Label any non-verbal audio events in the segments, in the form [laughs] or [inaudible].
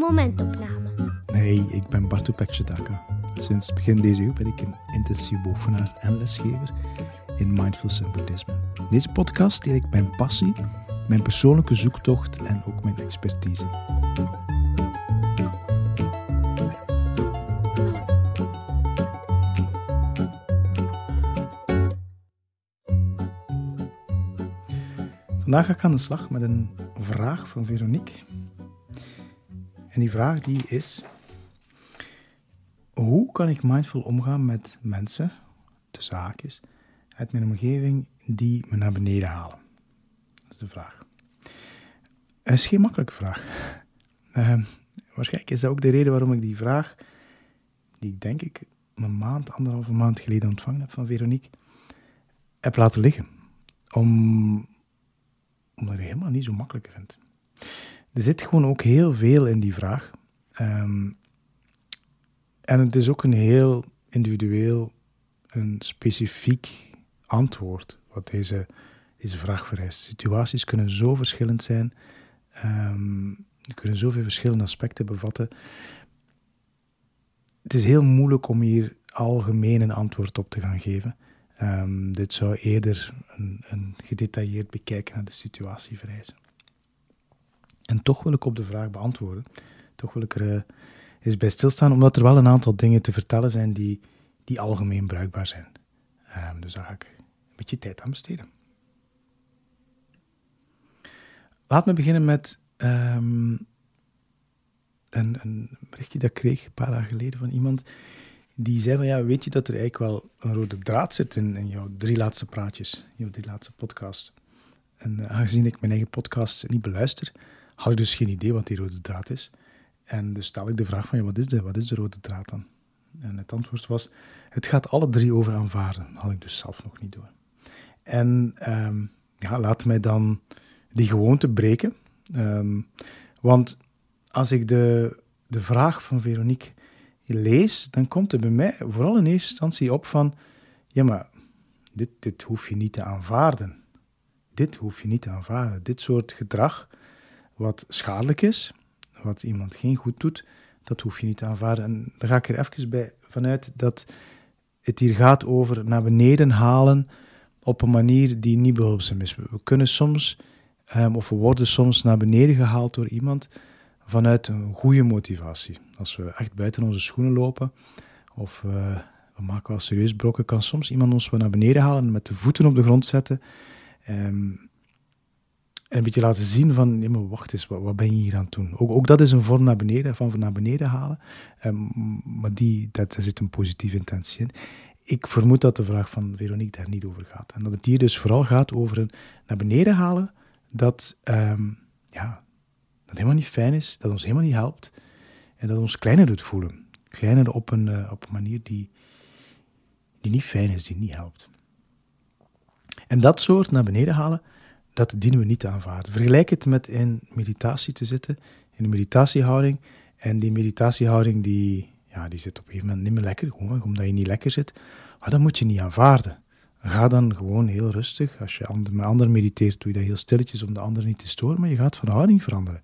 momentopname. Hey, ik ben Bartu Pekjedaka. Sinds begin deze eeuw ben ik een intensief beoefenaar en lesgever in Mindfulness en Boeddhisme. Deze podcast deel ik mijn passie, mijn persoonlijke zoektocht en ook mijn expertise. Vandaag ga ik aan de slag met een vraag van Veronique. En die vraag die is: hoe kan ik mindful omgaan met mensen, de zaakjes, uit mijn omgeving die me naar beneden halen? Dat is de vraag. Het is geen makkelijke vraag. Uh, [laughs] waarschijnlijk is dat ook de reden waarom ik die vraag, die ik denk ik een maand, anderhalve maand geleden ontvangen heb van Veronique, heb laten liggen. Om, omdat ik het helemaal niet zo makkelijk vind. Er zit gewoon ook heel veel in die vraag. Um, en het is ook een heel individueel, een specifiek antwoord wat deze, deze vraag vereist. Situaties kunnen zo verschillend zijn, um, kunnen zoveel verschillende aspecten bevatten. Het is heel moeilijk om hier algemeen een antwoord op te gaan geven. Um, dit zou eerder een, een gedetailleerd bekijken naar de situatie vereisen. En toch wil ik op de vraag beantwoorden. Toch wil ik er uh, eens bij stilstaan, omdat er wel een aantal dingen te vertellen zijn die, die algemeen bruikbaar zijn. Um, dus daar ga ik een beetje tijd aan besteden. Laat me beginnen met um, een, een berichtje dat ik kreeg een paar dagen geleden van iemand die zei van ja, weet je dat er eigenlijk wel een rode draad zit in, in jouw drie laatste praatjes, jouw drie laatste podcast. En uh, aangezien ik mijn eigen podcast niet beluister, had ik dus geen idee wat die rode draad is. En dus stel ik de vraag van, ja, wat is de, wat is de rode draad dan? En het antwoord was, het gaat alle drie over aanvaarden. Had ik dus zelf nog niet door. En um, ja, laat mij dan die gewoonte breken. Um, want als ik de, de vraag van Veronique lees, dan komt er bij mij vooral in eerste instantie op van, ja, maar dit, dit hoef je niet te aanvaarden. Dit hoef je niet te aanvaarden. Dit soort gedrag, wat schadelijk is, wat iemand geen goed doet, dat hoef je niet te aanvaarden. En daar ga ik er even bij vanuit dat het hier gaat over naar beneden halen op een manier die niet behulpzaam is. We kunnen soms, um, of we worden soms naar beneden gehaald door iemand vanuit een goede motivatie. Als we echt buiten onze schoenen lopen, of uh, we maken wel serieus brokken, kan soms iemand ons wel naar beneden halen en met de voeten op de grond zetten. Um, en een beetje laten zien van, nee, maar wacht eens, wat, wat ben je hier aan het doen? Ook, ook dat is een vorm naar beneden, van naar beneden halen. Um, maar die, dat, daar zit een positieve intentie in. Ik vermoed dat de vraag van Veronique daar niet over gaat. En dat het hier dus vooral gaat over een naar beneden halen dat, um, ja, dat helemaal niet fijn is, dat ons helemaal niet helpt. En dat ons kleiner doet voelen. Kleiner op een, uh, op een manier die, die niet fijn is, die niet helpt. En dat soort naar beneden halen, dat dienen we niet te aanvaarden. Vergelijk het met in meditatie te zitten, in een meditatiehouding. En die meditatiehouding die, ja, die zit op een gegeven moment niet meer lekker, gewoon omdat je niet lekker zit. Maar dat moet je niet aanvaarden. Ga dan gewoon heel rustig. Als je met anderen mediteert, doe je dat heel stilletjes om de ander niet te storen. Maar je gaat van houding veranderen.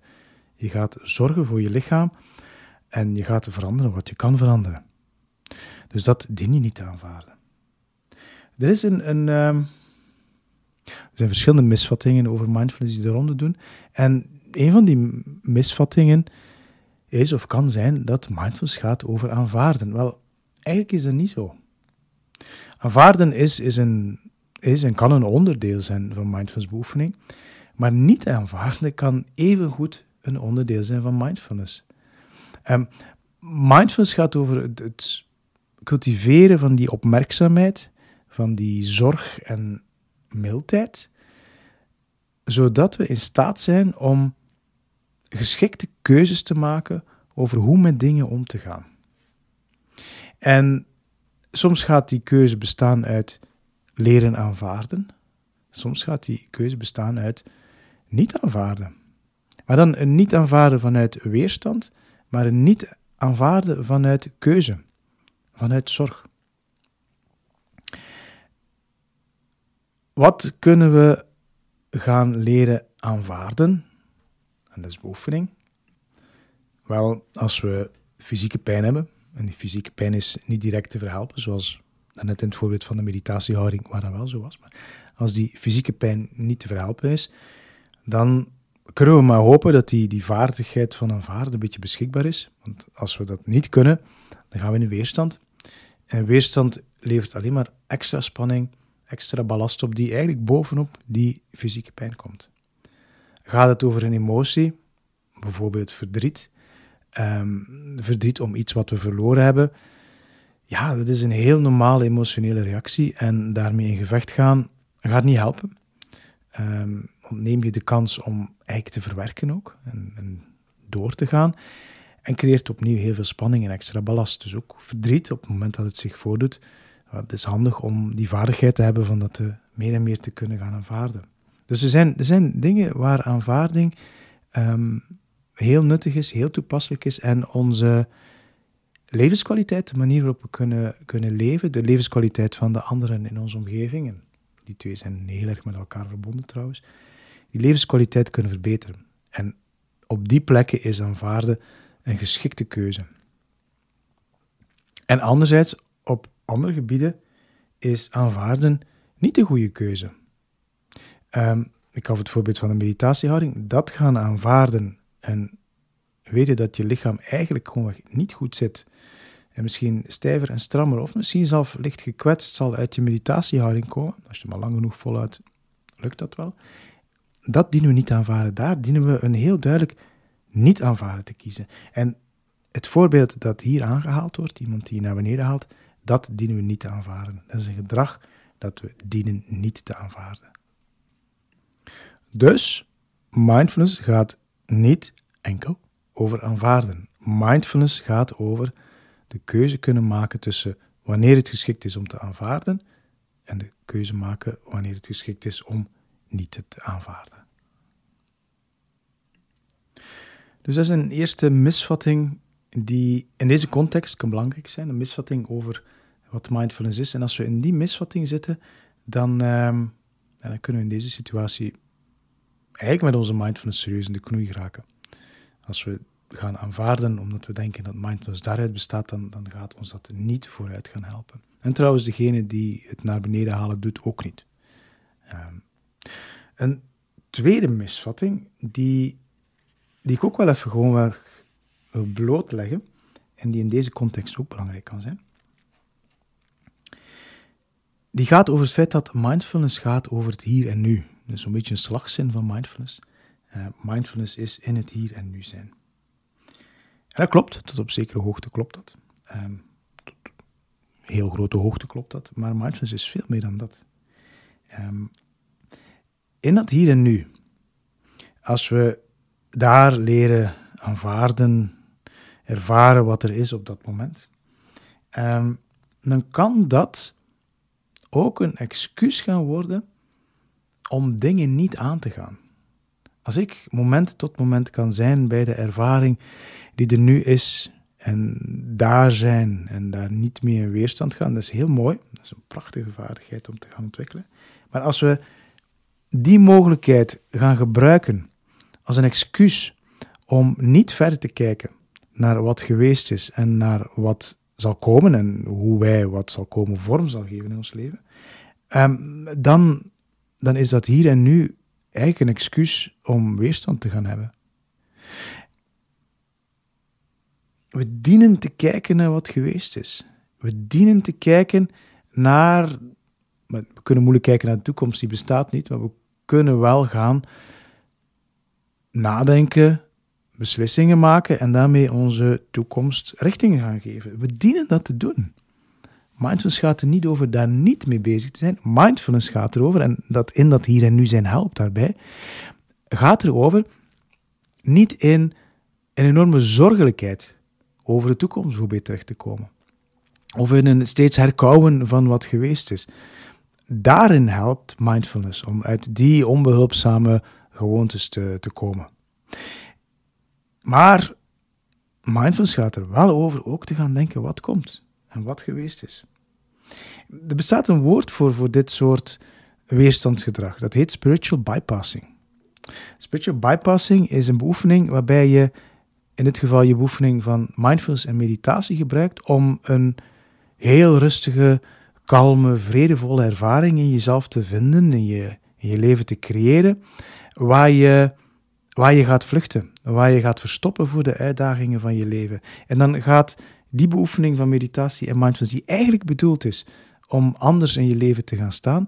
Je gaat zorgen voor je lichaam en je gaat veranderen wat je kan veranderen. Dus dat dien je niet te aanvaarden. Er is een, een, um, er zijn verschillende misvattingen over mindfulness die de ronde doen. En een van die misvattingen is of kan zijn dat mindfulness gaat over aanvaarden. Wel, eigenlijk is dat niet zo. Aanvaarden is, is, een, is en kan een onderdeel zijn van mindfulness beoefening, maar niet aanvaarden kan evengoed een onderdeel zijn van mindfulness. Um, mindfulness gaat over het cultiveren van die opmerkzaamheid, van die zorg en mildheid, zodat we in staat zijn om geschikte keuzes te maken over hoe met dingen om te gaan. En soms gaat die keuze bestaan uit leren aanvaarden, soms gaat die keuze bestaan uit niet aanvaarden. Maar dan een niet aanvaarden vanuit weerstand, maar een niet aanvaarden vanuit keuze, vanuit zorg. Wat kunnen we gaan leren aanvaarden? En dat is beoefening. Wel, als we fysieke pijn hebben, en die fysieke pijn is niet direct te verhelpen, zoals net in het voorbeeld van de meditatiehouding, waar dat wel zo was. Maar als die fysieke pijn niet te verhelpen is, dan kunnen we maar hopen dat die, die vaardigheid van aanvaarden een beetje beschikbaar is. Want als we dat niet kunnen, dan gaan we in weerstand. En weerstand levert alleen maar extra spanning, extra ballast op, die eigenlijk bovenop die fysieke pijn komt. Gaat het over een emotie, bijvoorbeeld verdriet, um, verdriet om iets wat we verloren hebben, ja, dat is een heel normale emotionele reactie en daarmee in gevecht gaan gaat niet helpen. Um, ontneem je de kans om eigenlijk te verwerken ook en, en, door te gaan en creëert opnieuw heel veel spanning en extra ballast. Dus ook verdriet op het moment dat het zich voordoet. Het is handig om die vaardigheid te hebben van dat meer en meer te kunnen gaan aanvaarden. Dus er zijn, er zijn dingen waar aanvaarding um, heel nuttig is, heel toepasselijk is en onze levenskwaliteit, de manier waarop we kunnen, kunnen leven, de levenskwaliteit van de anderen in onze omgeving, die twee zijn heel erg met elkaar verbonden trouwens, die levenskwaliteit kunnen verbeteren. En op die plekken is aanvaarden een geschikte keuze. En anderzijds, andere gebieden is aanvaarden niet de goede keuze. Um, ik gaf het voorbeeld van de meditatiehouding. Dat gaan aanvaarden en weten dat je lichaam eigenlijk gewoon niet goed zit en misschien stijver en strammer of misschien zelf licht gekwetst zal uit je meditatiehouding komen, als je maar lang genoeg voluit, lukt dat wel. Dat dienen we niet aanvaarden. Daar dienen we een heel duidelijk niet aanvaarden te kiezen. En het voorbeeld dat hier aangehaald wordt, iemand die naar beneden haalt, dat dienen we niet te aanvaarden. Dat is een gedrag dat we dienen niet te aanvaarden. Dus, mindfulness gaat niet enkel over aanvaarden. Mindfulness gaat over de keuze kunnen maken tussen wanneer het geschikt is om te aanvaarden en de keuze maken wanneer het geschikt is om niet te aanvaarden. Dus dat is een eerste misvatting die in deze context kan belangrijk zijn, een misvatting over wat mindfulness is. En als we in die misvatting zitten, dan, ehm, dan kunnen we in deze situatie eigenlijk met onze mindfulness serieus in de knoei geraken. Als we gaan aanvaarden omdat we denken dat mindfulness daaruit bestaat, dan, dan gaat ons dat niet vooruit gaan helpen. En trouwens, degene die het naar beneden halen doet ook niet. Um, een tweede misvatting, die, die ik ook wel even gewoon wil blootleggen, en die in deze context ook belangrijk kan zijn, die gaat over het feit dat mindfulness gaat over het hier en nu. Dus een beetje een slagzin van mindfulness. Uh, mindfulness is in het hier en nu zijn. En dat klopt, tot op zekere hoogte klopt dat. Um, tot heel grote hoogte klopt dat, maar mindfulness is veel meer dan dat. Um, in dat hier en nu, als we daar leren aanvaarden, ervaren wat er is op dat moment, um, dan kan dat ook een excuus gaan worden om dingen niet aan te gaan. Als ik moment tot moment kan zijn bij de ervaring die er nu is en daar zijn en daar niet meer in weerstand gaan, dat is heel mooi. Dat is een prachtige vaardigheid om te gaan ontwikkelen. Maar als we die mogelijkheid gaan gebruiken als een excuus om niet verder te kijken naar wat geweest is en naar wat zal komen en hoe wij wat zal komen vorm zal geven in ons leven, um, dan, dan is dat hier en nu eigenlijk een excuus om weerstand te gaan hebben. We dienen te kijken naar wat geweest is. We dienen te kijken naar. We kunnen moeilijk kijken naar de toekomst, die bestaat niet, maar we kunnen wel gaan nadenken, beslissingen maken en daarmee onze toekomst richting gaan geven. We dienen dat te doen. Mindfulness gaat er niet over daar niet mee bezig te zijn. Mindfulness gaat erover, en dat in dat hier en nu zijn helpt daarbij, gaat erover niet in een enorme zorgelijkheid over de toekomst bijvoorbeeld terecht te komen. Of in een steeds herkouwen van wat geweest is. Daarin helpt mindfulness om uit die onbehulpzame gewoontes te, te komen. Maar mindfulness gaat er wel over ook te gaan denken wat komt en wat geweest is. Er bestaat een woord voor, voor dit soort weerstandsgedrag. Dat heet spiritual bypassing. Spiritual bypassing is een beoefening waarbij je in dit geval je beoefening van mindfulness en meditatie gebruikt om een heel rustige, kalme, vredevolle ervaring in jezelf te vinden, in je, in je leven te creëren, waar je, waar je gaat vluchten, waar je gaat verstoppen voor de uitdagingen van je leven. En dan gaat die beoefening van meditatie en mindfulness, die eigenlijk bedoeld is om anders in je leven te gaan staan,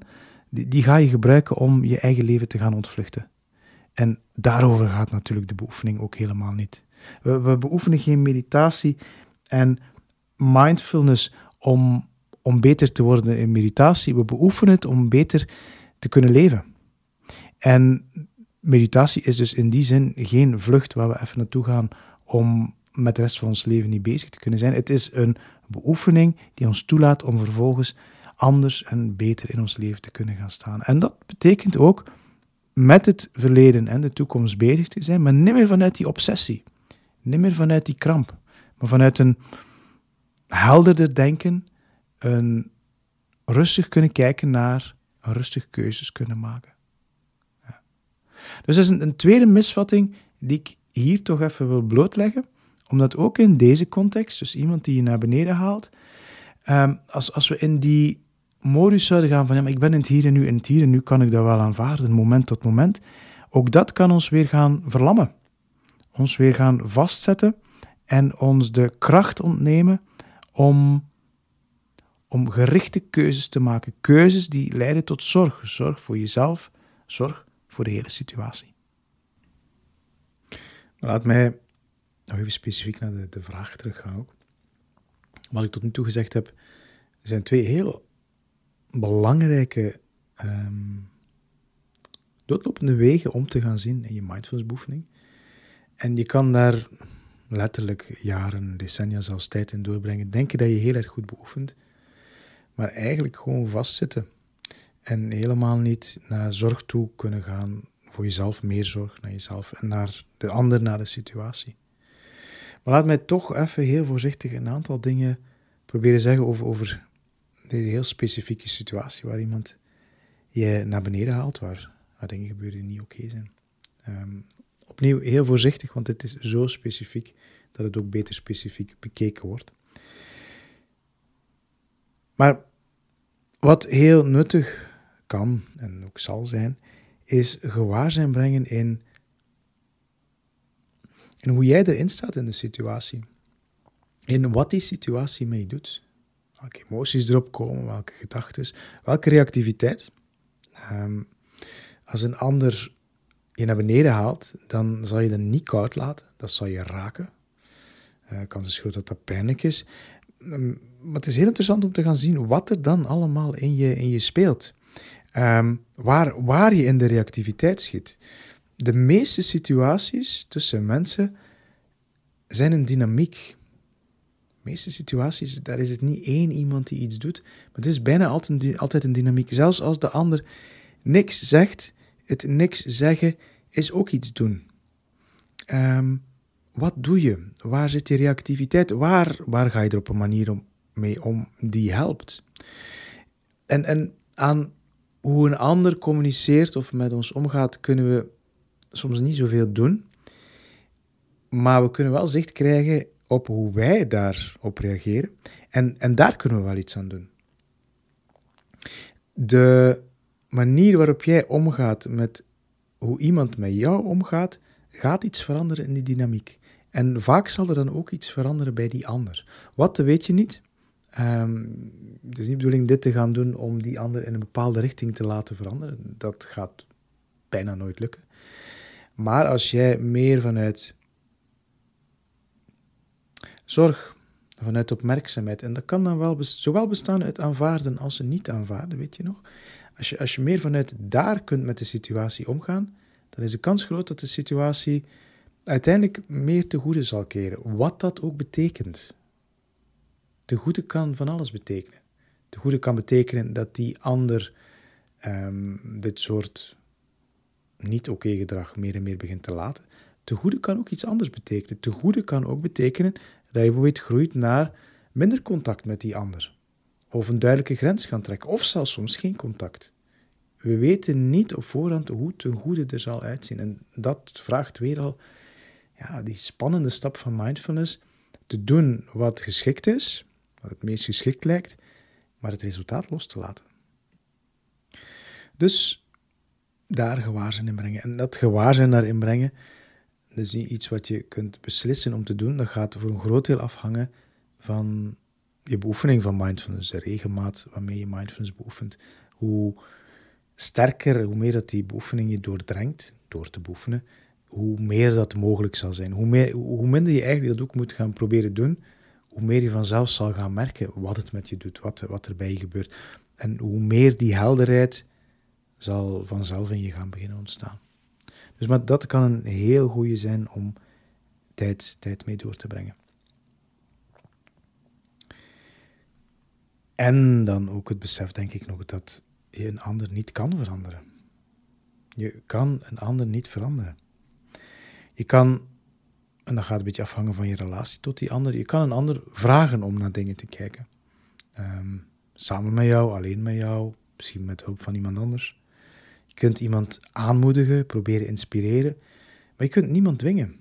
die, die ga je gebruiken om je eigen leven te gaan ontvluchten. En daarover gaat natuurlijk de beoefening ook helemaal niet. We, we beoefenen geen meditatie en mindfulness om, om beter te worden in meditatie. We beoefenen het om beter te kunnen leven. En meditatie is dus in die zin geen vlucht waar we even naartoe gaan om met de rest van ons leven niet bezig te kunnen zijn. Het is een beoefening die ons toelaat om vervolgens anders en beter in ons leven te kunnen gaan staan. En dat betekent ook met het verleden en de toekomst bezig te zijn, maar niet meer vanuit die obsessie, niet meer vanuit die kramp, maar vanuit een helderder denken, een rustig kunnen kijken naar, een rustig keuzes kunnen maken. Dus dat is een, tweede misvatting die ik hier toch even wil blootleggen, omdat ook in deze context, dus iemand die je naar beneden haalt, um, als, als we in die modus zouden gaan van ja, maar ik ben in het hier en nu, in het hier en nu kan ik dat wel aanvaarden, moment tot moment, ook dat kan ons weer gaan verlammen. Ons weer gaan vastzetten en ons de kracht ontnemen om, om gerichte keuzes te maken. Keuzes die leiden tot zorg. Zorg voor jezelf, zorg voor de hele situatie. laat mij nog even specifiek naar de, de vraag teruggaan ook. Wat ik tot nu toe gezegd heb, zijn twee heel belangrijke um, doodlopende wegen om te gaan zien in je mindfulness En je kan daar letterlijk jaren, decennia zelfs tijd in doorbrengen. Denken dat je heel erg goed beoefent, maar eigenlijk gewoon vastzitten. En helemaal niet naar zorg toe kunnen gaan voor jezelf, meer zorg naar jezelf en naar de ander, naar de situatie. Maar laat mij toch even heel voorzichtig een aantal dingen proberen zeggen over, over een heel specifieke situatie waar iemand je naar beneden haalt, waar, waar dingen gebeuren die niet oké zijn. Ehm, opnieuw heel voorzichtig, want het is zo specifiek dat het ook beter specifiek bekeken wordt. Maar wat heel nuttig kan en ook zal zijn, is gewaarzijn brengen in, in hoe jij erin staat in de situatie. In wat die situatie mee doet welke emoties erop komen, welke gedachten, welke reactiviteit. Um, als een ander je naar beneden haalt, dan zal je dat niet koud laten. Dat zal je raken. Uh, kans is groot dat dat pijnlijk is. Um, maar het is heel interessant om te gaan zien wat er dan allemaal in je, in je speelt. Um, waar, waar je in de reactiviteit schiet. De meeste situaties tussen mensen zijn een dynamiek meeste situaties, daar is het niet één iemand die iets doet, maar het is bijna altijd, altijd een dynamiek. Zelfs als de ander niks zegt, het niks zeggen is ook iets doen. Ehm, wat doe je? Waar zit je reactiviteit? Waar, waar ga je er op een manier om, mee om die helpt? En, en aan hoe een ander communiceert of met ons omgaat, kunnen we soms niet zoveel doen. Maar we kunnen wel zicht krijgen op hoe wij daarop reageren. En, en daar kunnen we wel iets aan doen. De manier waarop jij omgaat met hoe iemand met jou omgaat, gaat iets veranderen in die dynamiek. En vaak zal er dan ook iets veranderen bij die ander. Wat, weet je niet. Um, het is niet de bedoeling dit te gaan doen om die ander in een bepaalde richting te laten veranderen. Dat gaat bijna nooit lukken. Maar als jij meer vanuit Zorg vanuit opmerkzaamheid. En dat kan dan wel zowel bestaan uit aanvaarden als niet aanvaarden, weet je nog? Als je, als je meer vanuit daar kunt met de situatie omgaan, dan is de kans groot dat de situatie uiteindelijk meer te goede zal keren. Wat dat ook betekent. Te goede kan van alles betekenen. Te goede kan betekenen dat die ander um, dit soort niet oké gedrag meer en meer begint te laten. Te goede kan ook iets anders betekenen. Te goede kan ook betekenen dat je bijvoorbeeld groeit naar minder contact met die ander. Of een duidelijke grens gaan trekken, of zelfs soms geen contact. We weten niet op voorhand hoe ten goede er zal uitzien. En dat vraagt weer al ja, die spannende stap van mindfulness te doen wat geschikt is, wat het meest geschikt lijkt, maar het resultaat los te laten. Dus daar gewaarzijn in brengen. En dat gewaarzijn daarin brengen, dat is niet iets wat je kunt beslissen om te doen. Dat gaat voor een groot deel afhangen van je beoefening van mindfulness, de regelmaat waarmee je mindfulness beoefent. Hoe sterker, hoe meer dat die beoefening je doordrengt, door te beoefenen, hoe meer dat mogelijk zal zijn. Hoe, meer, hoe minder je eigenlijk dat ook moet gaan proberen doen, hoe meer je vanzelf zal gaan merken wat het met je doet, wat, wat er bij je gebeurt. En hoe meer die helderheid zal vanzelf in je gaan beginnen ontstaan. Dus maar dat kan een heel goede zijn om tijd, tijd mee door te brengen. En dan ook het besef, denk ik nog, dat je een ander niet kan veranderen. Je kan een ander niet veranderen. Je kan, en dat gaat een beetje afhangen van je relatie tot die ander, je kan een ander vragen om naar dingen te kijken. Ehm, samen met jou, alleen met jou, misschien met hulp van iemand anders. Je kunt iemand aanmoedigen, proberen inspireren, maar je kunt niemand dwingen.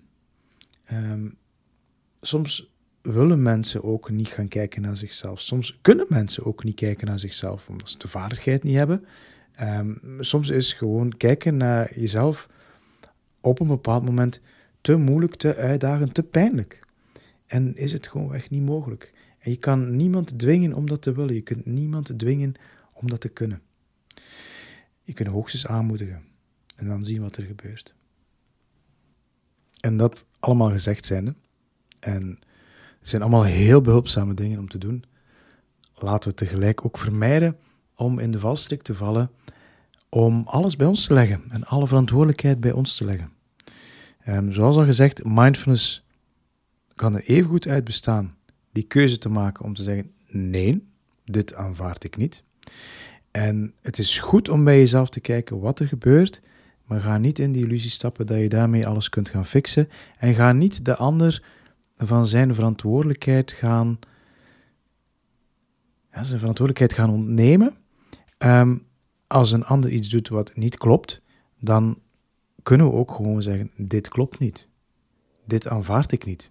Um, soms willen mensen ook niet gaan kijken naar zichzelf. Soms kunnen mensen ook niet kijken naar zichzelf, omdat ze de vaardigheid niet hebben. Um, soms is gewoon kijken naar jezelf op een bepaald moment te moeilijk, te uitdagend, te pijnlijk. En is het gewoon echt niet mogelijk. En je kan niemand dwingen om dat te willen. Je kunt niemand dwingen om dat te kunnen. Je kunt hoogstens aanmoedigen en dan zien wat er gebeurt. En dat allemaal gezegd zijnde, en het zijn allemaal heel behulpzame dingen om te doen. Laten we tegelijk ook vermijden om in de valstrik te vallen, om alles bij ons te leggen en alle verantwoordelijkheid bij ons te leggen. Um, zoals al gezegd, mindfulness kan er even goed uit bestaan die keuze te maken om te zeggen: nee, dit aanvaard ik niet. En het is goed om bij jezelf te kijken wat er gebeurt, maar ga niet in die illusie stappen dat je daarmee alles kunt gaan fixen. En ga niet de ander van zijn verantwoordelijkheid gaan, ja, zijn verantwoordelijkheid gaan ontnemen. Ehm, als een ander iets doet wat niet klopt, dan kunnen we ook gewoon zeggen: dit klopt niet. Dit aanvaard ik niet.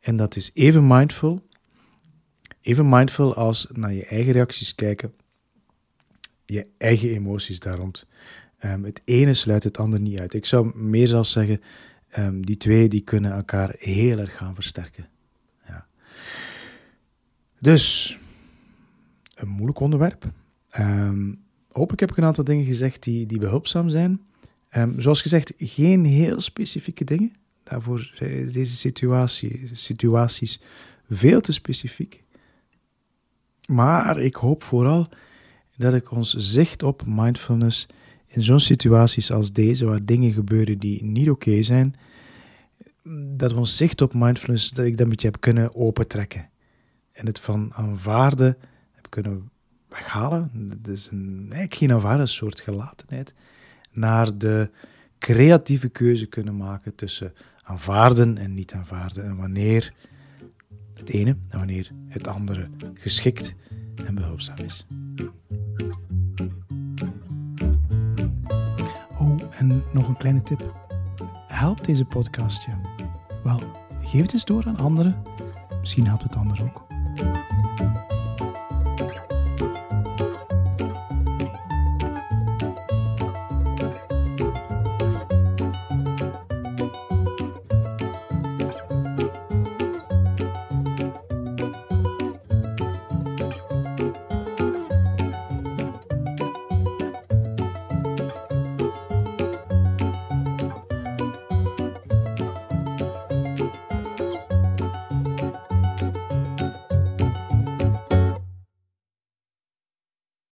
En dat is even mindful, even mindful als naar je eigen reacties kijken, je eigen emoties daar rond. Ehm, het ene sluit het ander niet uit. Ik zou meer zelfs zeggen, um, die twee die kunnen elkaar heel erg gaan versterken. Ja. Dus, een moeilijk onderwerp. Um, hopelijk heb ik een aantal dingen gezegd die, die behulpzaam zijn. Um, zoals gezegd, geen heel specifieke dingen. Daarvoor zijn deze situatie, situaties veel te specifiek. Maar ik hoop vooral dat ik ons zicht op mindfulness in zo'n situaties als deze, waar dingen gebeuren die niet oké zijn, dat we ons zicht op mindfulness, dat ik dat een beetje heb kunnen opentrekken. En het van aanvaarden heb kunnen weghalen. Dat is een, eigenlijk geen aanvaarden, een soort gelatenheid. Naar de creatieve keuze kunnen maken tussen aanvaarden en niet aanvaarden. En wanneer het ene en wanneer het andere geschikt en behulpzaam is. Oh, en nog een kleine tip. Helpt deze podcast je? Wel, geef het eens door aan anderen. Misschien helpt het anderen ook.